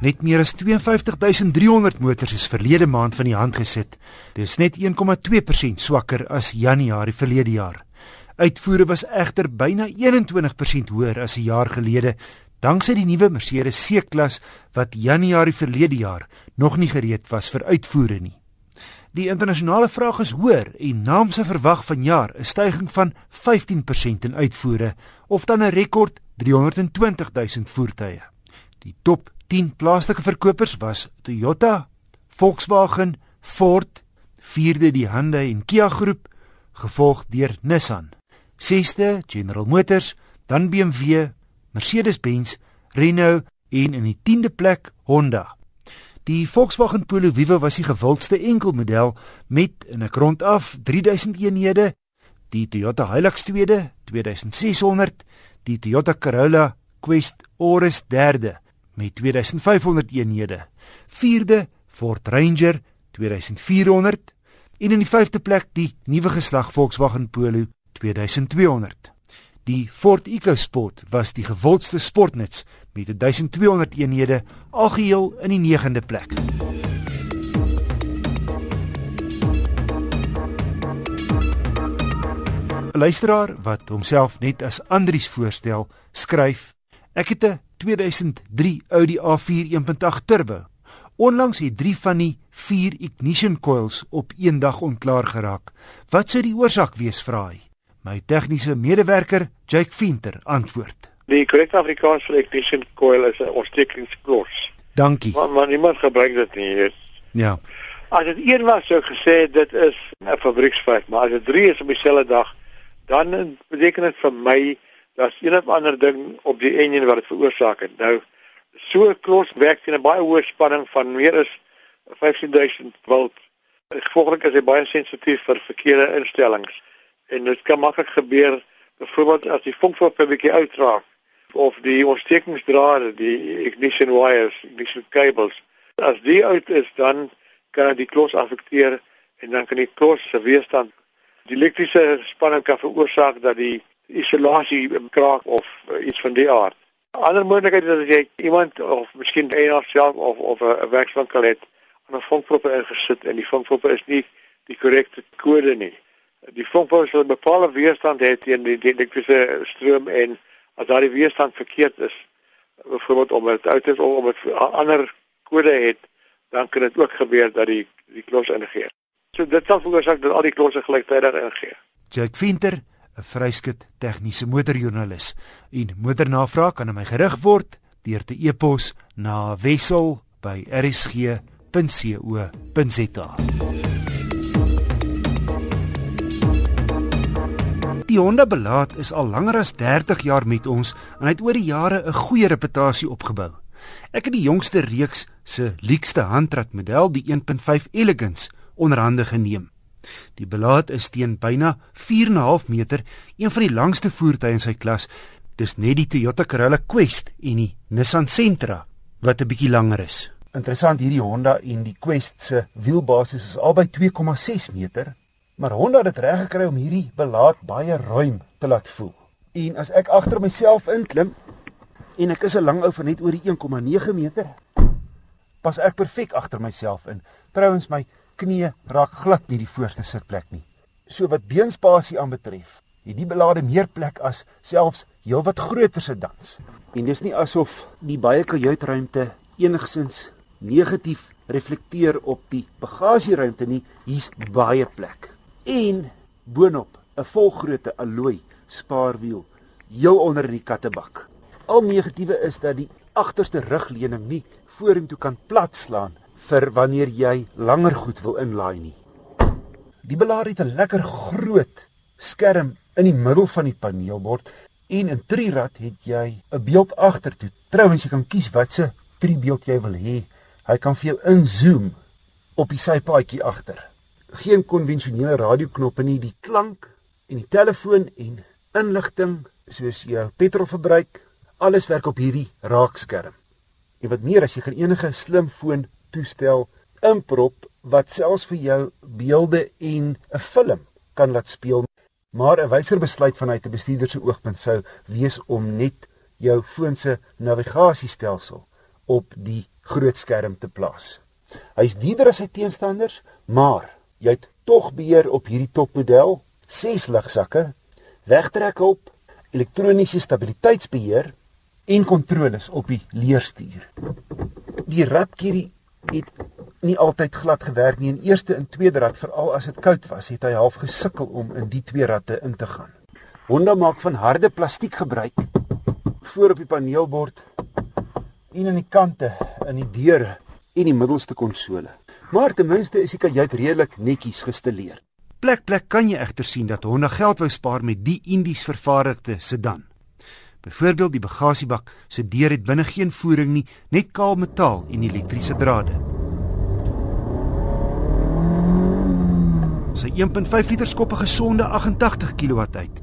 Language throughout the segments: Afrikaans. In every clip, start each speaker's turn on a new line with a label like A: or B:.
A: Net meer as 52300 motors is verlede maand van die hand gesit. Dis net 1,2% swakker as Januarie verlede jaar. Uitvoere was egter byna 21% hoër as 'n jaar gelede, danksy die nuwe Mercedes C-klas wat Januarie verlede jaar nog nie gereed was vir uitvoere nie. Die internasionale vraag is hoër en naamse verwag vanjaar 'n stygings van 15% in uitvoere of dan 'n rekord 320 000 voertuie. Die top 10 plaaslike verkopers was Toyota, Volkswagen, Ford, vierde die Hyundai en Kia groep, gevolg deur Nissan. Sesde General Motors, dan BMW, Mercedes-Benz, Renault en in die 10de plek Honda. Die Volkswagen Polo Vivo was die gewildste enkelmodel met in 'n grond af 3000 eenhede, die Toyota Hilux tweede 2600, die Toyota Corolla Quest Oris derde met 2500 eenhede. Vierde Ford Ranger 2400 en in die vyfde plek die nuwe geslag Volkswagen Polo 2200. Die Ford EcoSport was die gewildste sportnuts met 1200 eenhede algeheel in die 9de plek. Luisteraar wat homself net as Andries voorstel, skryf: Ek het 'n 2003 Audi A4 1.8 turbo. Onlangs het 3 van die 4 ignition coils op een dag ontklaar geraak. Wat sou die oorsaak wees, vra hy? My tegniese medewerker, Jake Venter, antwoord:
B: Die korrekte Afrikaans vir ignition coil is 'n ontstekingsklos.
A: Dankie.
B: Maar, maar niemand gebruik dit nie. Is.
A: Ja.
B: As dit een was sou gesê dit is 'n fabrieksfout, maar as dit 3 is op dieselfde dag, dan beteken dit vir my daar's een of ander ding op die enjin wat dit veroorsaak het. Nou so 'n klos werk teen 'n baie hoë spanning van meer as 15000 volt. Gevolglik is hy baie sensitief vir verkeerde instellings en dit kan maklik gebeur byvoorbeeld as die vonkvork 'n bietjie uitraak of die ontstekingsdrade, die ignition wires, ignition cables, as die uit is dan kan die klos afekteer en dan kan die klos se weerstand die elektriese spanning kan veroorsaak dat die isolasie kraak of uh, iets van die aard. Ander moontlikheid is dat jy iemand of miskien eienaar self of of 'n werkswinkel het aan 'n vonkproppe ingesit en die vonkproppe is nie die korrekte kode nie. Die vonkproppe sal bepaalde weerstand hê teen die, die elektriese stroom en as daardie weerstand verkeerd is, byvoorbeeld om dit uit is of om 'n ander kode het, dan kan dit ook gebeur dat die die klos ingee. So dit sal veroorsaak dat al die klosse gelyktydig ingee.
A: Jake Venter, 'n vryskut tegniese motorjoernalis en motornavraag kan aan my gerig word deur te e-pos na wissel@rsg.co.za. Die Honda Belaat is al langer as 30 jaar met ons en het oor die jare 'n goeie reputasie opgebou. Ek het die jongste reeks se leekste handrat model, die 1.5 Elegance, onderhande geneem. Die Belaat is teen byna 4.5 meter, een van die langste voertuie in sy klas. Dis net die Toyota Corolla Quest en die Nissan Sentra wat 'n bietjie langer is. Interessant hierdie Honda en die Quest se wielbasis is albei 2,6 meter Maar Honda het dit reg gekry om hierdie belaat baie ruim te laat voel. En as ek agter myself inklim en ek is 'n lang ou van net oor die 1,9 meter, pas ek perfek agter myself in. Trouwens my knie raak glad nie die voorste sitplek nie. So wat beenspasie aanbetref, het die belade meer plek as selfs heelwat groter sedans. En dis nie asof die baie kajuitruimte enigsins negatief reflekteer op die bagasieruimte nie. Hier's baie plek en boonop 'n volgrootte alloy spaarwiel heel onder in die kattebak. Al negatiewe is dat die agterste rugleuning nie vorentoe kan platslaan vir wanneer jy langer goed wil inlaai nie. Die belaar het 'n lekker groot skerm in die middel van die paneelbord en in trierad het jy 'n beeld agtertoe. Trouwens jy kan kies watse triebeeld jy wil hê. Hy kan vir jou inzoom op die sypaadjie agter geen konvensionele radioknoppe nie, die klank en die telefoon en inligting soos jou petrolverbruik, alles werk op hierdie raakskerm. En wat meer as jy kan enige slimfoon toestel inprop wat selfs vir jou beelde en 'n film kan laat speel. Maar 'n wyser besluit vanuit 'n bestuurder se oogpunt sou wees om net jou foon se navigasiestelsel op die groot skerm te plaas. Hy's dierder as sy teenstanders, maar jy het tog beheer op hierdie topmodel, 6 ligsakke, wegtrekhulp, elektroniese stabiliteitsbeheer en kontroles op die leerstuur. Die radkierie het nie altyd glad gewerk nie. In eerste en tweede rad, veral as dit koud was, het hy half gesukkel om in die twee radde in te gaan. Honda maak van harde plastiek gebruik voor op die paneelbord en aan die kante, in die deure en die middelste konsole. Maar ten minste is die kajuit redelik netjies gestileer. Plek plek kan jy egter sien dat Honda geld wou spaar met die Indies vervaardigde sedan. Byvoorbeeld die bagasiebak se deur het binne geen voering nie, net kaal metaal en elektriese drade. Sy 1.5 liter skop 'n gesonde 88 kW uit.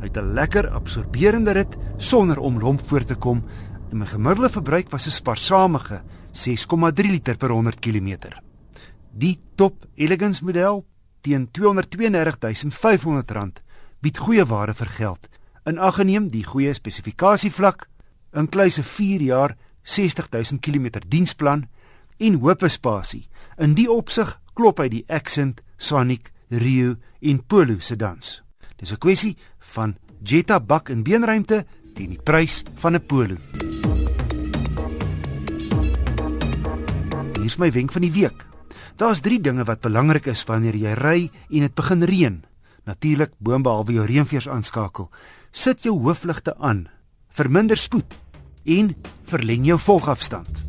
A: Hy het 'n lekker absorberende rit sonder om lomp voor te kom en my gemiddelde verbruik was 'n spaarsamige 6,3 liter per 100 km. Die top elegance model teen R232500 bied goeie ware vir geld. In ag geneem die goeie spesifikasievlak, inkluise 4 jaar 60000 km diensplan en hoop spasie. In die opsig klop hy die Accent, Sonic, Rio en Polo sedans. Dis 'n kwessie van Jetta bak en beenruimte teen die prys van 'n Polo. Hier is my wenk van die week. Daar's 3 dinge wat belangrik is wanneer jy ry en dit begin reën. Natuurlik boonbehalwe jou reënveers aanskakel. Sit jou hoofligte aan. Verminder spoed en verleng jou volgafstand.